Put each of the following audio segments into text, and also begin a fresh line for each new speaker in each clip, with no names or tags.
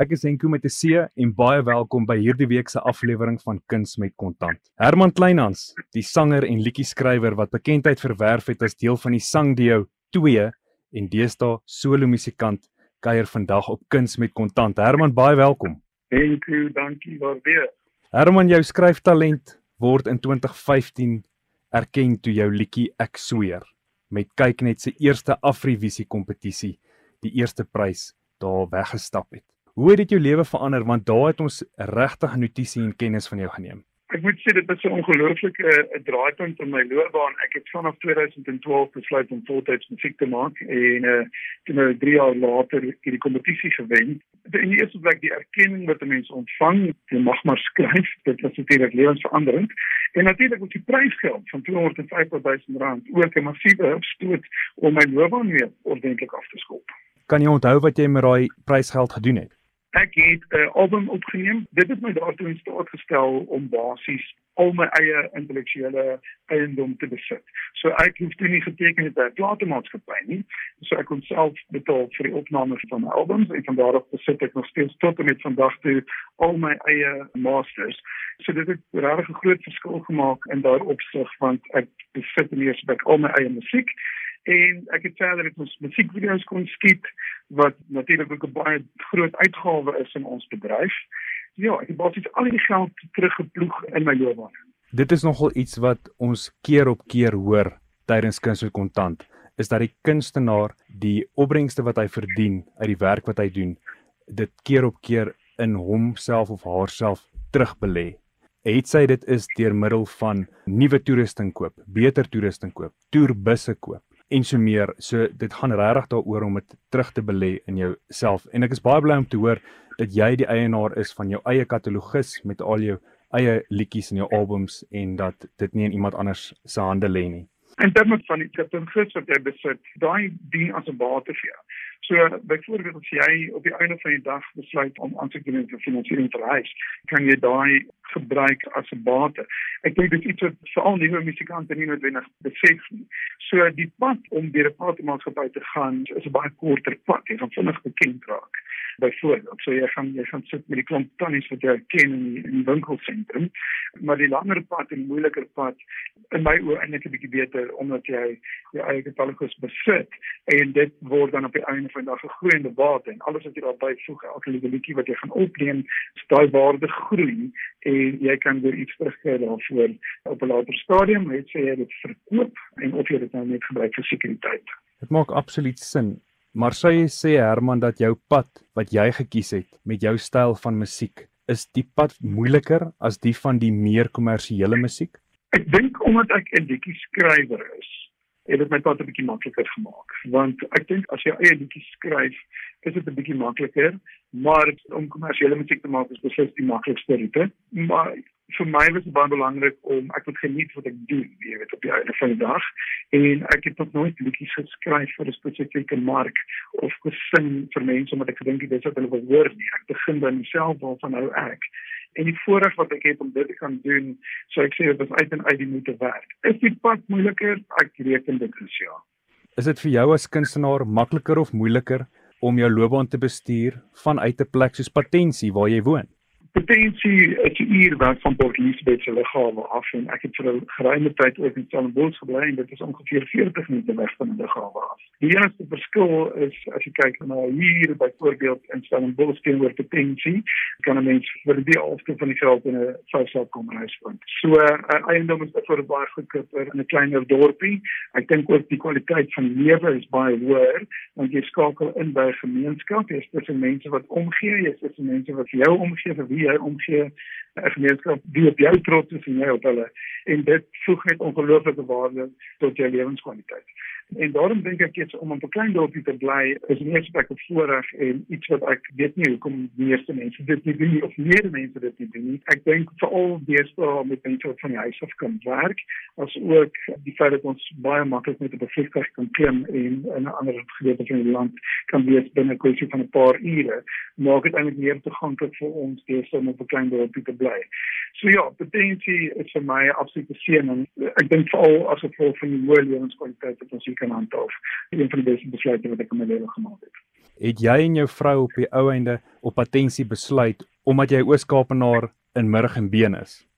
Ek is Henko met 'n C en baie welkom by hierdie week se aflewering van Kuns met Kontant. Herman Kleinhans, die sanger en liedjie-skrywer wat bekendheid verwerf het as deel van die Sangdio 2 en deesdae solo musikant, kuier vandag op Kuns met Kontant. Herman, baie welkom.
Henko, dankie waardeer.
Herman, jou skryftalent word in 2015 erken toe jou liedjie Ek sweer met kyk net se eerste Afrivisie kompetisie die eerste prys daar weggestap het. Hoe het dit jou lewe verander want daar het ons regtig notisie en kennis van jou geneem?
Ek moet sê dit was 'n ongelooflike uh, draaipunt in my loopbaan. Ek het vanaf 2012 besluit om voltyds musiek te maak en uh toe nou 3 jaar later hierdie kompetisie gewen. In die eerste plek die erkenning wat mense ontvang, jy mag maar skryf, dit was natuurlik lewensveranderend. En natuurlik ook die prysgeld van 250 000 rand, ook 'n massiewe stoot om my loopbaan weer ordentlik af te skop.
Kan jy onthou wat jy met daai prysgeld gedoen het?
Ek het 'n uh, album opgeneem. Dit het my daartoe in staat gestel om basies al my eie intellektuele eiendom te besit. So ek hoef toe nie geteken het by 'n platenmaatskappy nie. So ek kon self betaal vir die opname van my albums en van daar af besit ek nog steeds tot en met vandag toe al my eie masters. So dit het regtig 'n groot verskil gemaak in daardie opsig want ek besit nie eers by al my eie musiek en ek het verder ons musiekvideo's kon skiet wat natuurlik ook 'n baie groot uitgawe is in ons bedryf. Ja, ek het basies al die geld teruggeploeg in my loopbaan.
Dit is nogal iets wat ons keer op keer hoor tydens kuns met kontant is dat die kunstenaar die opbrengste wat hy verdien uit die werk wat hy doen dit keer op keer in homself of haarself terugbelê. Het sy dit is deur middel van nuwe toerusting koop, beter toerusting koop, toerbusse koop en so meer. So dit gaan regtig daaroor om dit terug te belê in jouself. En ek is baie bly om te hoor dat jy die eienaar is van jou eie katalogus met al jou eie liedjies en jou albums en dat dit nie in iemand anders se hande lê nie.
En terme van die katalogus wat jy besit, daai dien as 'n bate vir jou. So byvoorbeeld as jy op die einde van die dag besluit om aan te doen vir finansiering vir huis, kan jy daai gebruik as 'n bate. Ek dink dit is iets wat veral nuwe musikante nie noodwendig besef nie. So die pad om deur 'n platenmaatskappy te gaan is 'n baie korter pad. Jy gaan vinnig bekend raak. Byvoorbeeld, so jy gaan jy gaan sit met die klomp tannies wat jy ken in die, in die winkelsentrum, maar die langer pad en moeiliker pad in my oë eintlik 'n bietjie beter omdat jy jou eie katalogus besit en dit word dan op die einde van die dag 'n groeiende bate en alles wat jy daarby voeg, elke liedjie wat jy gaan opneem, daai waarde groei en jy kan weer iets terugkry daarvoor op 'n later stadium, het sê jy dit verkoop en of jy dit nou net gebruik vir sekuriteit.
Dit maak absoluut sin. Maar sê jy sê Herman dat jou pad wat jy gekies het met jou styl van musiek, is die pad moeiliker as die van die meer kommersiële musiek?
Ek dink omdat ek 'n liedjie skrywer is, het dit my pad 'n bietjie makliker gemaak. Want ek dink as jy eie liedjies skryf, is dit 'n bietjie makliker, maar om kommersiële musiek te maak is beslis die maklikste roete. Maar vir my was dit baie belangrik om ek moet geniet wat ek doen, jy weet op die einde van die dag. En ek het nog nooit liedjies geskryf vir 'n spesifieke mark of gesing vir mense omdat ek gedink dit is wat hulle wil hoor nie. Ek begin by myself waarvan nou ek en die voorreg wat ek het om dit te kan doen, so ek sê dit is uit en uit die moeite werd. Is die pad moeiliker? Ek reken dit is ja.
Is dit vir jou as kunstenaar makliker of moeiliker om jou loopbaan te bestuur vanuit 'n plek soos Patensie waar jy woon?
Patensie is hier waar van Port Elizabeth se lughawe af en ek het vir 'n geruime tyd ook in Stellenbosch gebly en dit is ongeveer 40 minute weg van die lughawe af. Die enigste verskil is as jy kyk na hier byvoorbeeld in Stellenbosch teenoor Patensie, kan 'n mens vir die helfte van die geld in 'n vyfsaal kom reis vind. So 'n uh, eiendom is vir baie goedkoper in 'n kleiner dorpie. Ek dink ook die kwaliteit van lewe is baie hoër want jy skakel in by 'n gemeenskap, jy is tussen mense wat omgee, jy is tussen mense wat jou omgee vir wie jy omgee 'n gemeenskap wie op jou trots is en jy op hulle en dit voeg net ongelooflike waarde tot jou lewenskwaliteit. En daarom dink ek iets om op 'n klein dorpie te bly is nie spesifiek 'n voorreg en iets wat ek weet nie hoekom die meeste mense dit nie doen of meer mense dit nie doen nie. Ek dink veral deesdae met mense wat van die huis af kan werk, as ook die feit dat ons baie maklik met 'n bevliegtuig kan klim en in 'n ander gedeelte van die land kan wees binne 'n kwessie van 'n paar ure, maak dit eintlik meer toeganklik vir ons deesdae om op 'n klein dorpie te bly. So ja, potensie is vir my absolute seën en ek dink veral as gevolg van die hoë lewenskwaliteit wat ons hier kan handhaaf. Een van die beste besluite wat ek in my lewe gemaak het.
het jy en jou vrou op die ou einde op patensie besluit omdat jy Oos-Kaapenaar in murg en been is?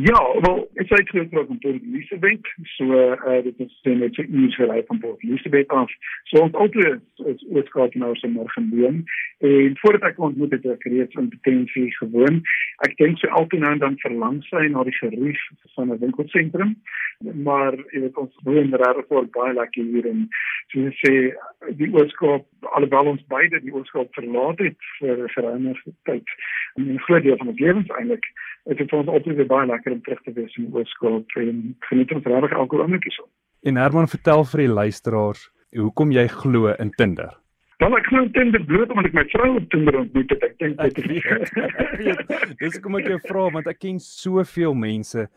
Ja, wel, ek sê dit groot om Port Elizabeth, so uh dit is dan net so iets vir hy van Port Elizabeth af. So ons altyd is oorskakel nou se morgen doen. En voordat ek ontmoet het ek reeds in potensie gewoon. Ek dink so altyd nou dan verlang sy na die gerief van 'n winkelsentrum. Maar jy weet ons woon reg voor baie lekker hier en so jy sê die oorskakel alhoewel ons beide die oorskakel verlaat het vir 'n geruime tyd. 'n Groot deel van ons lewens eintlik dit is ons altyd baie lekker om terug te wees in Oos-Kaap en geniet ons regtig elke oomblikie so.
En Herman vertel vir die luisteraars hoekom jy glo in Tinder.
Dan ek glo in Tinder bloot omdat ek my vrou op Tinder ontmoet het. Ek dink dit
is Dis kom ek jou vra want ek ken soveel mense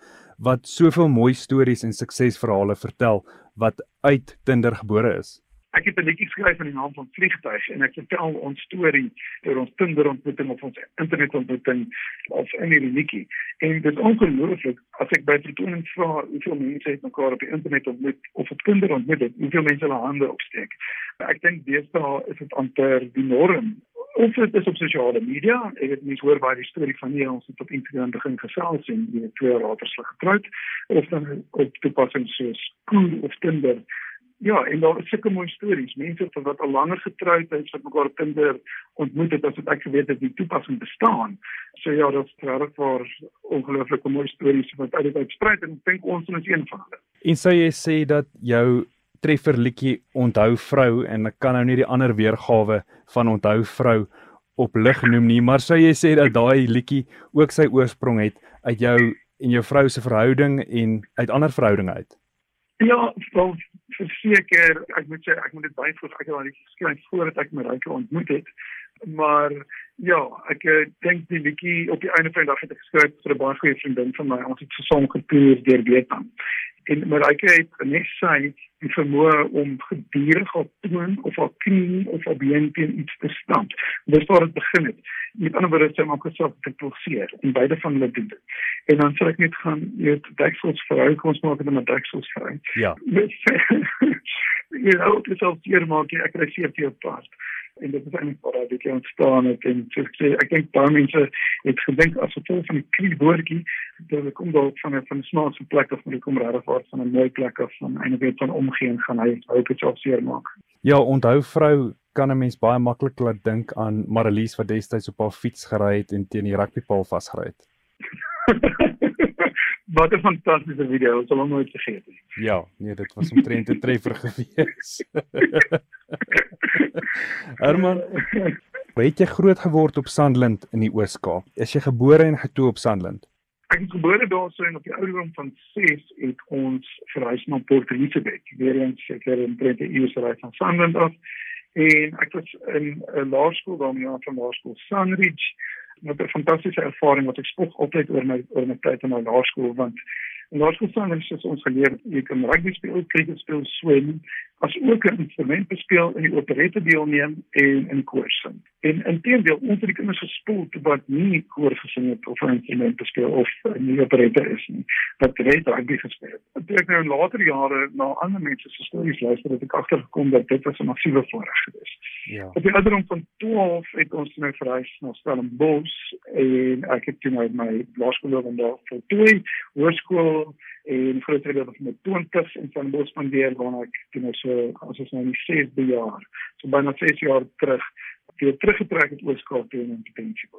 wat soveel mooi stories en suksesverhale vertel wat uit Tinder gebore is.
Ek het 'n liedjie geskryf in die naam van vliegtuig en ek vertel ons storie oor ons Tinder ontmoeting of ons internet ontmoeting of in hierdie liedjie. En dit is ongelooflik as ek by vertoning vra hoeveel mense het mekaar op die internet ontmoet of op Tinder ontmoet het, hoeveel mense hulle hande opsteek. Ek dink deesdae is dit amper die norm of dit is op sosiale media ek het mens hoor baie die storie van hier ons het op internet begin gesels en die twee raters getroud of dan op toepassings soos Cool of Tinder Ja, en daar is sulke mooi stories. Mense wat al langer getroud is, wat mekaar kinder ontmoet het, as wat ek geweet het die toepassing bestaan. So ja, dit is regtig vir ongelooflike mooi stories wat uit dit uitsprei en ek dink ons is een van hulle.
En sou jy sê dat jou treffer liedjie Onthou vrou en ek kan nou nie die ander weergawe van Onthou vrou op lig noem nie, maar sou jy sê dat daai liedjie ook sy oorsprong het uit jou en jou vrou se verhouding en uit ander verhoudinge uit?
Ja, wel verseker, ek moet sê ek moet dit baie voor ek het al geskryf voordat ek my ryke ontmoet het. Maar ja, ek uh, dink die liedjie op die einde van die dag het ek geskryf vir 'n baie goeie vriendin van my. Ons het gesaam getoer deur Vietnam en Marike het net sy die vermoë om gedurig op toon of op knie of op been teen iets te stamp. Dis waar dit begin het. Met ander woorde sy maak gesoek te pulseer en beide van hulle doen dit. En dan sal ek net gaan weet deksels vrou kom ons maak dit met deksels vrou.
Ja.
Jy nou dit sal hier maak ek kry seker jou pas en dit is eintlik waar dit kan staan het en so ek sê ek dink baie mense het gedink as dit van die krieboortjie dat dit kom dalk van 'n van 'n snaakse plek of moet kom regtig waar van 'n mooi plek of van enige van omgee gaan hy hoop dit sou seer maak.
Ja, onthou vrou kan 'n mens baie maklik laat dink aan Marlies wat destyds op haar fiets gery het en teen die rugbypaal vasgery het.
Wat 'n fantastiese video, ons sal hom nooit vergeet nie.
Ja, nee, dit was omtrent 'n treffer gewees. Herman, het jy groot geword op Sandland in die Oos-Kaap? Is jy gebore en getoe op Sandland?
Ek is gebore daar so en op die ouderdom van 6 het ons verhuis na Port Elizabeth. Weer eens seker in Trent die eerste ry van Sandland af. En ek was in 'n laerskool daar in die laerskool Sunridge met 'n fantastiese ervaring wat ek spog altyd oor my oor my tyd in my laerskool want in laerskool staan ons ons geleer jy kan rugby speel, cricket speel, swem, as ook 'n instrument bespeel in die operette deelneem en in koor sing. En intedeel ons het die kinders gespoel wat nie koor gesing het of 'n instrument bespeel of in die operette is nie, wat net rugby gespeel het. Toe ek nou in later jare na ander mense se stories luister, het ek agtergekom dat dit was 'n massiewe voorreg geweest. Ja. Op die ouderdom van 12 het ons nou verhuis na Stellenbosch en ek het toe nou my laerskool daar voltooi, hoërskool en groot deel van my 20s in Stellenbosch spandeer waar ek toe nou so as ons nou die 6de jaar, so byna 6 jaar terug, weer teruggetrek het Ooskaap toe in potensie.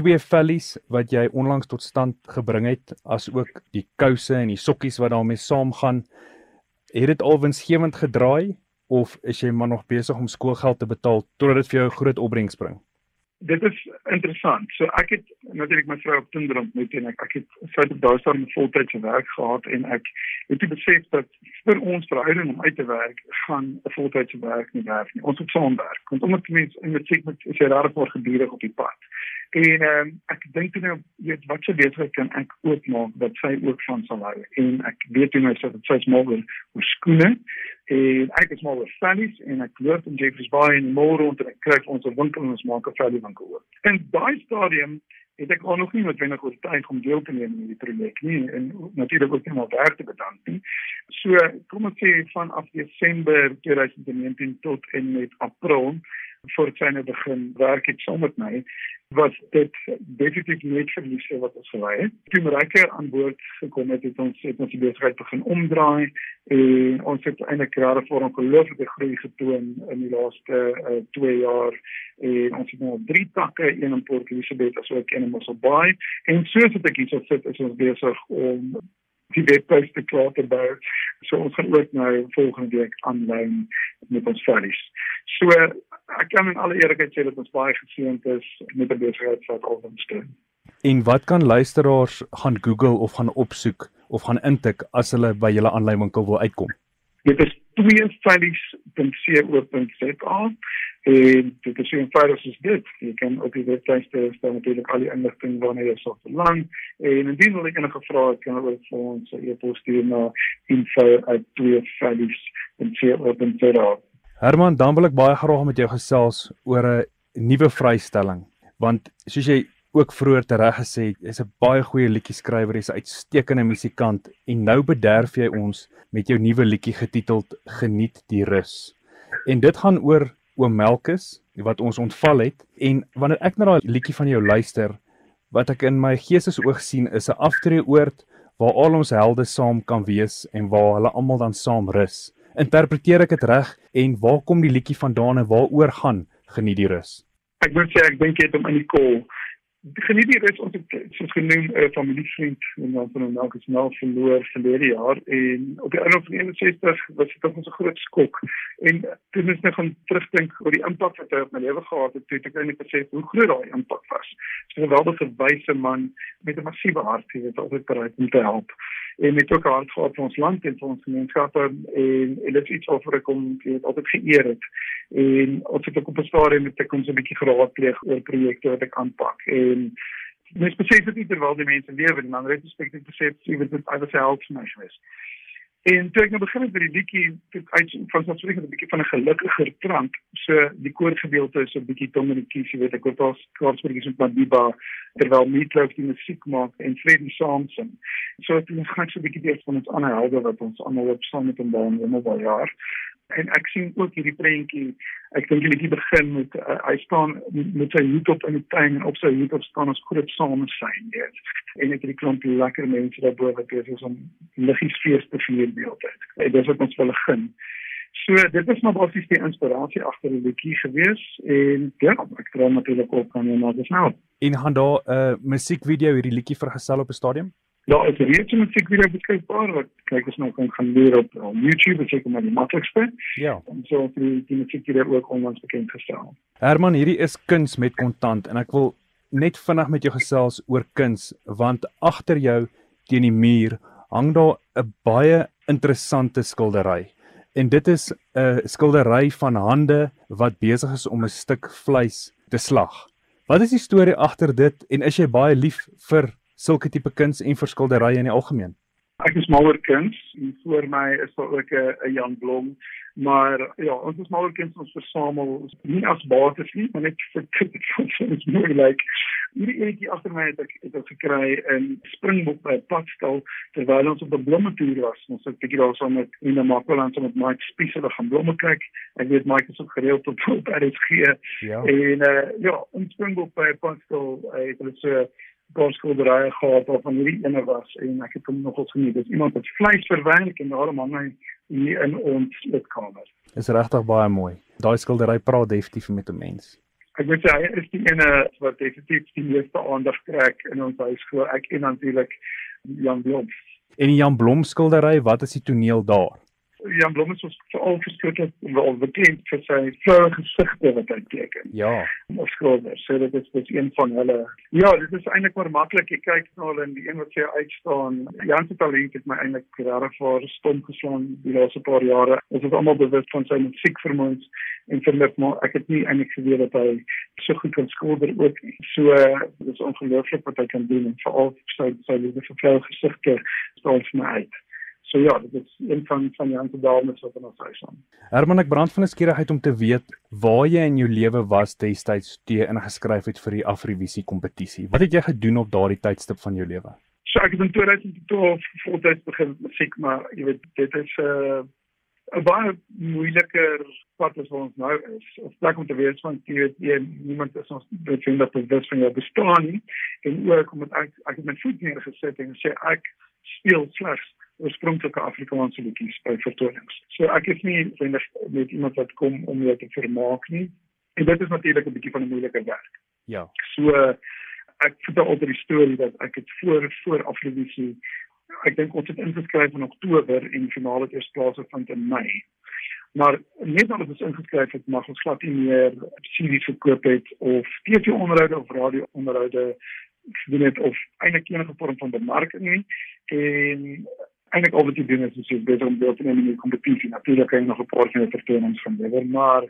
Twee vellies wat jy onlangs tot stand gebring het, as ook die kouse en die sokkies wat daarmee saamgaan, het dit al winsgewend gedraai of is jy maar nog besig om skoolgeld te betaal totdat dit vir jou 'n groot opbrengs bring?
Dit is interessant. So ek het natuurlik my vrou op Tinder ontmoet en ek ek het sy het daar staan met voltydse werk gehad en ek het besef dat vir ons verhouding om uit te werk gaan 'n voltydse werk nie werk nie. Ons moet saam werk. Want omdat mense in musiek met is jy daar voor gedurig op die pad. En ehm um, ek dink toe nou weet wat se besigheid kan ek oopmaak wat sy ook van sal hou. En ek weet toe nou sy smaak oor skoene en ek is maar oor fannies en ek loop in Jeffreys Bay en môre rond en ek kry ons 'n winkel en ons maak 'n fannie winkel oop. En daai stadium het ek al nog nie met wenig oor tyd om deel te neem in die projek nie en natuurlik ook nie maar werk te bedank nie. So kom ons sê van af Desember 2019 tot en met April voor sy nou begin werk het saam met my was dit definitief net verliese wat ons gelei het. Toe Marike aan boord gekom het, het ons het ons die besigheid begin omdraai en ons het eintlik jare voor ongelooflike groei getoon in die laaste 2 uh, jaar en ons het nou drie takke, een in Port Elizabeth asook een in Mossel Bay en soos ek hier sit is ons besig om die webwerf te klaar te bou. So ons gaan ook nou volgende week aanlyn met ons verlies. So ek kan in alle eerlikheid sê dat ons baie geseënd is met 'n besigheid wat ons steun.
En wat kan luisteraars gaan Google of gaan opsoek of gaan intik as hulle by julle aanlynwinkel wil uitkom?
Dit is tweeveilies.co.za en dit is eenvoudig soos dit. Jy kan op die webwerf staan natuurlik al die inligting wanneer jy sou verlang en indien wil ek enige vrae het kan ook vir ons e-pos stuur na info@tweeveilies.co.za.
Herman, dan wil ek baie graag met jou gesels oor 'n nuwe vrystelling want soos jy ook vroeër tereg gesê het, is 'n baie goeie liedjie skrywer, hy's 'n uitstekende musikant en nou bederf jy ons met jou nuwe liedjie getiteld Geniet die rus. En dit gaan oor oom Melkus wat ons ontval het en wanneer ek na daai liedjie van jou luister, wat ek in my geestesoog sien is 'n aftreeoord waar al ons helde saam kan wees en waar hulle almal dan saam rus. Interpreteer ek dit reg en waar kom die liedjie vandaan en waaroor gaan Geniet die rus?
Ek moet sê ek dink jy het hom in die kol geniet die res ons het soos genoem 'n familievriend en dan van 'n nasionale verloor verlede jaar en op die einde van 61 was dit tog 'n groot skok en toe mens nou gaan terugdink oor die impak wat hy op my lewe gehad het, het ek eintlik besef hoe groot daai impak was. So 'n geweldige wyse man met 'n massiewe hart wat altyd bereid om te help en met ook hard gehad vir ons land en vir ons gemeenskappe en en dit is iets waarvoor ek hom altyd geëer het. En ons het ook op 'n stadium met ek ons 'n bietjie geraadpleeg oor projekte wat ek aanpak. En mens besef dit nie terwyl die mense lewe nie maar retrospektief besef jy weet dit alles help vir my gewees En toe ek nou begin het met die liedjie, het uit van 'n spreek 'n bietjie van 'n gelukkiger trant. So die koorgedeelte is 'n bietjie tom en die kies, jy weet ek het al kaarspreekies met Madiba terwyl Meatloaf die musiek maak en Freddie Sampson. So dit gaan so 'n bietjie deur van ons ander helde wat ons almal op saam met hom baan in 'n baie jaar en ek sien ook hierdie prentjie. Ek dink jy begin met uh, hy staan met sy hoed op in die tuin en op sy hoed op staan ons groot samesyn weet. En ek het die klomp lekker mense daar bo wat is om liggies fees te vier deeltyd en dis wat ons wil begin so dit is maar basies die inspirasie agter die liedjie gewees en ja ek dra natuurlik op kan jy maar dis nou.
En gaan daar 'n uh, musiekvideo hierdie liedjie vergesel op 'n stadium
Ja, ek het reeds 'n musiekvideo beskikbaar wat kyk ons nou kan gaan leer op, op YouTube, dit is maar die maklikste.
Ja.
En so die die musiekvideo ook onlangs bekend gestel.
Herman, hierdie is kuns met kontant en ek wil net vinnig met jou gesels oor kuns want agter jou teen die muur hang daar 'n baie interessante skildery. En dit is 'n skildery van hande wat besig is om 'n stuk vleis te slag. Wat is die storie agter dit en is jy baie lief vir sulke tipe kuns en verskilderye in die algemeen?
Ek is maler kuns en voor my is daar ook 'n Jan Blom, maar ja, ons is maler kuns ons versamel nie as basis nie, maar net vir ons mooi like hierdie enetjie agter my het ek het ek gekry in Springbok by padstal terwyl ons op 'n blommetoer was. Ons het 'n bietjie daar saam met in 'n Makwaland met Mike Spiesel gaan blomme kyk. Ek weet Mike is ook gereeld op op RSG. Ja. En uh, ja, in Springbok by padstal uh, het hulle so boskilderye gehad waarvan hierdie ene was en ek het hom nogals geniet. Dit is iemand wat vleis verwerk en daarom hang hy hier in ons lidkamer.
Is regtig baie mooi. Daai skildery praat definitief met 'n mens.
Ek moet sê hy is die ene wat definitief die meeste aandag trek in ons huis glo ek en natuurlik Jan Blom.
En die Jan Blom skildery, wat is die toneel daar?
Jan Blom is veral verskriklik wel bekend vir sy vroue gesigte wat hy teken.
Ja.
Of skilder. So dit is dis een van hulle. Ja, dit is eintlik maar maklik. Jy kyk na hulle en die een wat sy uitstaan. Jan se talent het my eintlik regtig vir stom geslaan die laaste paar jare. Ons is almal bewus van sy musiekvermoëns en verlik maar ek het nie eintlik geweet dat hy so goed kan skilder ook. So dit is ongelooflik wat hy kan doen en veral sy sy liefde vir vroue gesigte staan vir my uit. So ja, dit is een van van die ander dames wat in ons huis aan.
Herman, ek brand van 'n skierigheid om te weet waar jy in jou lewe was destyds toe jy ingeskryf het vir die Afrivisie kompetisie. Wat het jy gedoen op daardie tydstip van jou lewe?
So ek het in 2012 voltyds begin musiek, maar jy weet dit is 'n uh, 'n baie moeiliker pad as ons nou is. Of plek om te wees van jy weet jy niemand is ons bevind dat dit dis van jou bestaan nie en ook om ek ek het my voet neergesit en sê ek speel slegs oorspronklike Afrikaanse liedjies by vertonings. So ek is nie wendig met iemand wat kom om jou te vermaak nie. En dit is natuurlik 'n bietjie van 'n moeilike werk.
Ja.
So ek vertel altyd die storie dat ek het voor voor Afrovisie ek dink ons het ingeskryf in Oktober en finale eers plaasgevind in Mei. Maar net nadat ons ingeskryf het, mag ons glad nie meer CD's verkoop het of TV-onderhoude of radio-onderhoude gedoen het of enige enige vorm van bemarking nie. En eintlik al wat jy doen is jy besig om deel te neem in die kompetisie. Natuurlik kan jy nog 'n paar van die vertonings van lewer, maar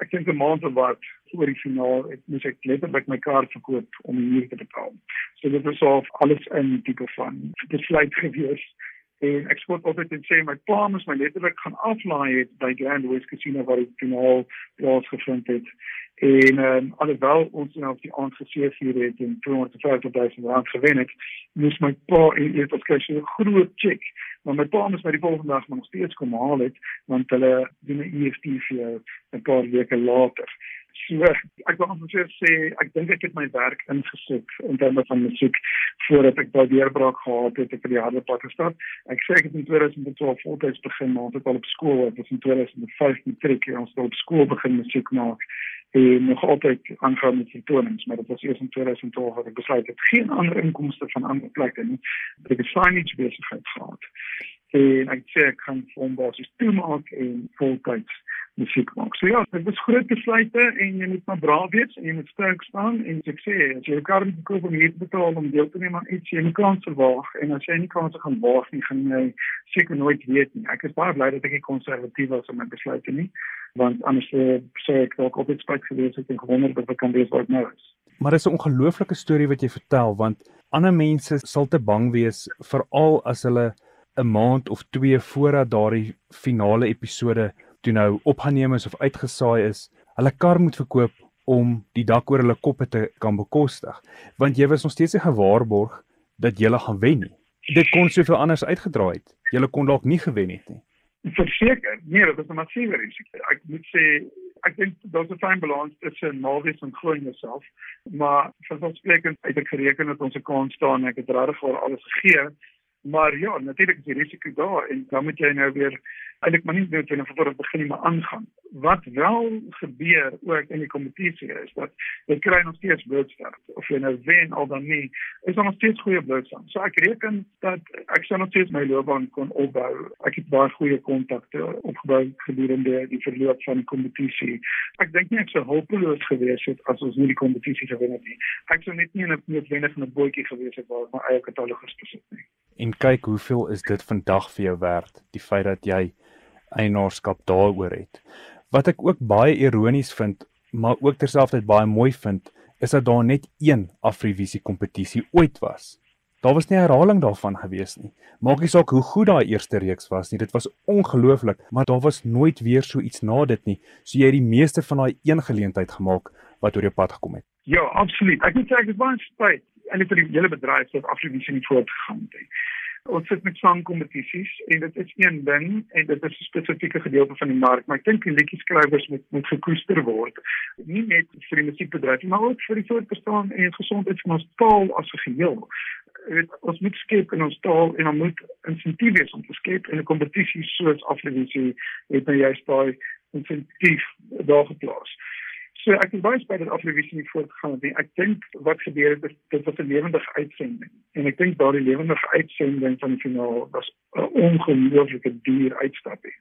ek dink 'n maand of wat voor die finaal, ek moet ek letterlik my kaart verkoop om hier te betaal. So dit was al alles in tipe van besluit gewees. En ek spot altyd en sê my plan is my letterlik gaan aflaai het by Grand West Casino waar die finaal plaasgevind het. En ehm um, alhoewel ons nou op die aand geseef hier het en 250 000 rand gewen het, moes my pa en dit was kry 'n groot check. Maar my pa moes my die volgende dag nog steeds kom haal het want hulle doen 'n EFT vir jou 'n paar weke later. So ek wil amper sê ek dink ek het my werk ingesit in terme van musiek voordat ek daai deurbraak gehad het ek vir die harde pad gestap. Ek sê ek het in 2012 voltyds begin maar ek al op skool, ek was in 2005 matriek en ons het op skool begin musiek maak en nog altyd aangaan met vertonings, maar dit was eers in 2012 dat ek besluit het geen ander inkomste van ander plekke nie. Ek het signage besigheid gehad. En ek sê ek gaan van basis toemaak en voltyds musiek maak. So ja, dit is groot besluite en jy moet maar braaf wees en jy moet sterk staan en ek sê as jy 'n kar moet koop om hier te betaal om deel te neem aan iets, jy moet kans verwag en as jy nie kans gaan waag nie, gaan jy seker nooit weet nie. Ek is baie bly dat ek konservatief was om my besluite nie want anders sê ek dalk op iets spyt gewees het en gewonder dat ek kan wees wat nou is.
Maar dis 'n ongelooflike storie wat jy vertel want ander mense sal te bang wees veral as hulle 'n maand of 2 voordat daardie finale episode toe nou opgeneem is of uitgesaai is, hulle kar moet verkoop om die dak oor hulle koppe te kan bekostig want jy was nog steeds nie gewaarborg dat jy gaan wen nie. Dit kon soveel anders uitgedraai het. Jy kon dalk nie gewen het nie
verseker nee dit is 'n massiewe risiko ek moet sê ek dink daar's 'n fyn balans tussen malwees en glo in jouself maar vanselfsprekend het ek gereken dat ons 'n kans staan ek het regtig vir alles gegee maar ja natuurlik is die risiko daar en dan moet jy nou weer eintlik maar nie net wanneer voor begin maar aangaan. Wat wel gebeur ook in die kompetisie is dat jy kry nog steeds blootstelling of jy nou wen al dan nie, is nog steeds goeie blootstelling. So ek reken dat ek sou nog steeds my loopbaan kon opbou. Ek het baie goeie kontakte opgebou gedurende die verloop van die kompetisie. Ek dink nie ek sou hopeloos gewees het as ons nie die kompetisie gewen het nie. Ek sou net nie net noodwendig 'n bootjie gewees het waar my eie katalogus besit nie.
En kyk hoeveel is dit vandag vir jou werd, die feit dat jy eienaarskap daaroor het. Wat ek ook baie ironies vind, maar ook terselfdertyd baie mooi vind, is dat daar net een Afrivisie kompetisie ooit was. Daar was nie herhaling daarvan gewees nie. Maak nie saak hoe goed daai eerste reeks was nie, dit was ongelooflik, maar daar was nooit weer so iets na dit nie. So jy het die meeste van daai een geleentheid gemaak wat oor jou pad gekom het.
Ja, absoluut. Ek moet sê ek is baie spyt en vir die hele bedryf dat Afrivisie nie voortgegaan het nie ons sit met sangkompetisies en dit is een ding en dit is 'n spesifieke gedeelte van die mark maar ek dink die liedjieskrywers moet moet gekoester word. Nie net vir die musiekbedryf maar ook vir die voortbestaan en gesondheid van ons taal as 'n geheel. Weet ons moet skep in ons taal en dan moet insentief wees om te skep in 'n kompetisie soos Afrikaans het nou juist daai insentief daar geplaas So ek is baie spyt dat aflewisie nie voortgegaan het nie. Ek dink wat gebeur het is dit was 'n lewendige uitsending. En ek dink daardie lewendige uitsending van die finaal was 'n ongelooflike duur uitstapie.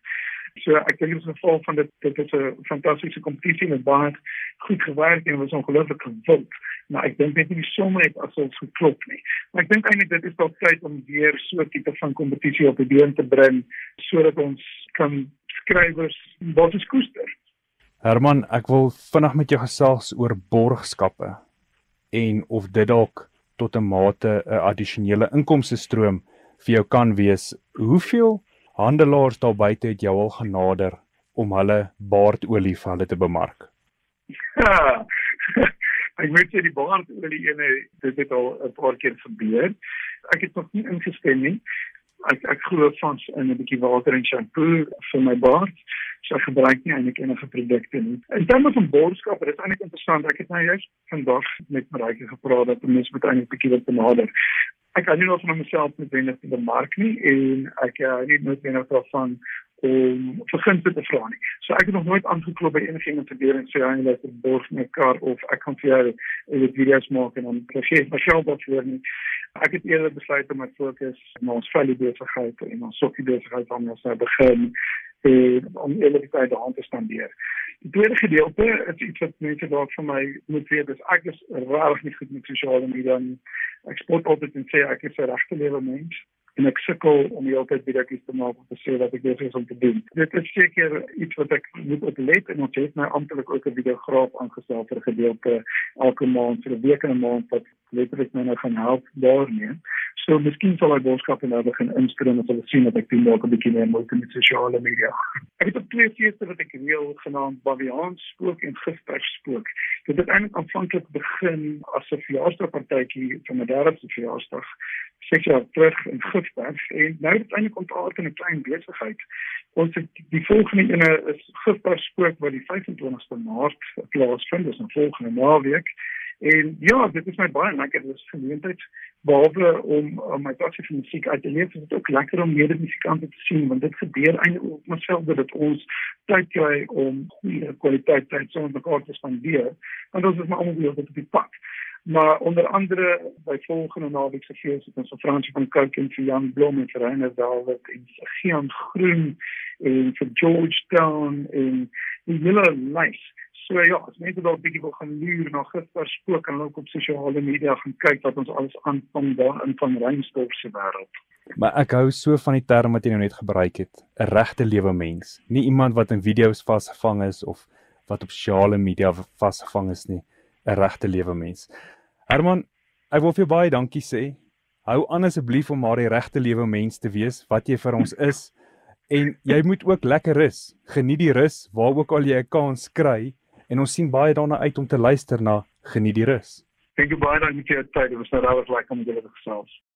So ek dink dit is 'n geval van dit dit is 'n fantastiese kompetisie met baie goed gewerk en was ongelooflik gewild. Maar ek dink net nie die somme het asof geklop nie. Maar ek dink eintlik dit is dalk tyd om weer so 'n tipe van kompetisie op die been te bring sodat ons kan skrywers is koester.
Herman, ek wil vinnig met jou gesels oor borgskappe en of dit dalk tot 'n mate 'n addisionele inkomste stroom vir jou kan wees. Hoeveel handelaars daar buite het jou al genader om hulle baardolie vir hulle te bemark?
Ja. ek weet jy die baardolie ene dit het al 'n paar keer gebeur. Ek het nog nie ingestem nie. Ek ek glo vas in 'n bietjie water en shampoo vir my baard. So ek gebruik nie eintlik enige produkte nie. In terme van boodskappe, dit is eintlik interessant. Ek het nou juist vandag met Maritje gepraat dat mense moet eintlik bietjie wat benader. Ek kan nie nog van myself met wenner te bemark nie en ek uh, nie net wenner daarvan om vergunste te vra nie. So ek het nog nooit aangeklop by enigiemand te deur en sê hy het 'n borg met 'n kar of ek kan vir jou 'n video's maak en dan gee ek my geld daarvoor nie. Ek het eerder besluit om my fokus op ons veilige besigheid en ons sokkie besigheid om ons nou begin en om eerlikheid aan te spandeer. Die tweede gedeelte is iets wat mense dalk vir my moet weet, dis ek is regtig nie goed met sosiale media nie. Ek spot altyd en sê ek is 'n regte lewe mens en ek sukkel om die hele tyd video's te maak om te sê wat ek besig is om te doen. Dit is seker iets wat ek moet oplet en ons het nou amptelik ook 'n videograaf aangestel vir gedeelte elke maand vir 'n week en 'n maand wat letterlik my nou gaan help daarmee. So miskien sal ek boodskappe nou begin instring en hulle sien dat ek doen dalk 'n bietjie meer moeite met sosiale media. Ek het op twee feeste wat ek reël genaamd Baviaan spook en Gifpers spook. Dit het eintlik aanvanklik begin as 'n verjaarsdagpartytjie vir my derde verjaarsdag seks jaar terug in Gifberg en nou het eintlik ontaard in 'n klein besigheid. Ons het die volgende ene is Gifberg spook wat die 25ste Maart plaasvind, dis 'n volgende naweek. En ja, dit is my baie lekker dis geleentheid behalwe om, om my passie vir musiek uit te leef, is dit ook lekker om mede musikante te sien want dit gebeur eintlik op myself dat ons tyd kry om goeie kwaliteit tyd saam met mekaar te spandeer. Want ons is maar almal weer op die pad maar onder andere by volgende naweek se fees het ons Fransie van Kirk en vir Jan Blom en vir Reiner Dalwit en vir Gian Groen en vir George Town en die hele lys. So ja, as mense dalk bietjie wil gaan luur na gister spook en ook op sosiale media gaan kyk wat ons alles aanvang daar in van Reinsdorp se wêreld.
Maar ek hou so van die term wat jy nou net gebruik het, 'n regte lewe mens. Nie iemand wat in video's vasgevang is of wat op sosiale media vasgevang is nie, 'n regte lewe mens. Herman, ek wil vir jou baie dankie sê. Hou aan asseblief om maar die regte lewe mens te wees wat jy vir ons is. En jy moet ook lekker rus. Geniet die rus waar ook al jy 'n kans kry en ons sien baie daarna uit om te luister na Geniet die rus.
You baie dankie vir jou tyd. Dit was nou regtig lekker om julle te gesels.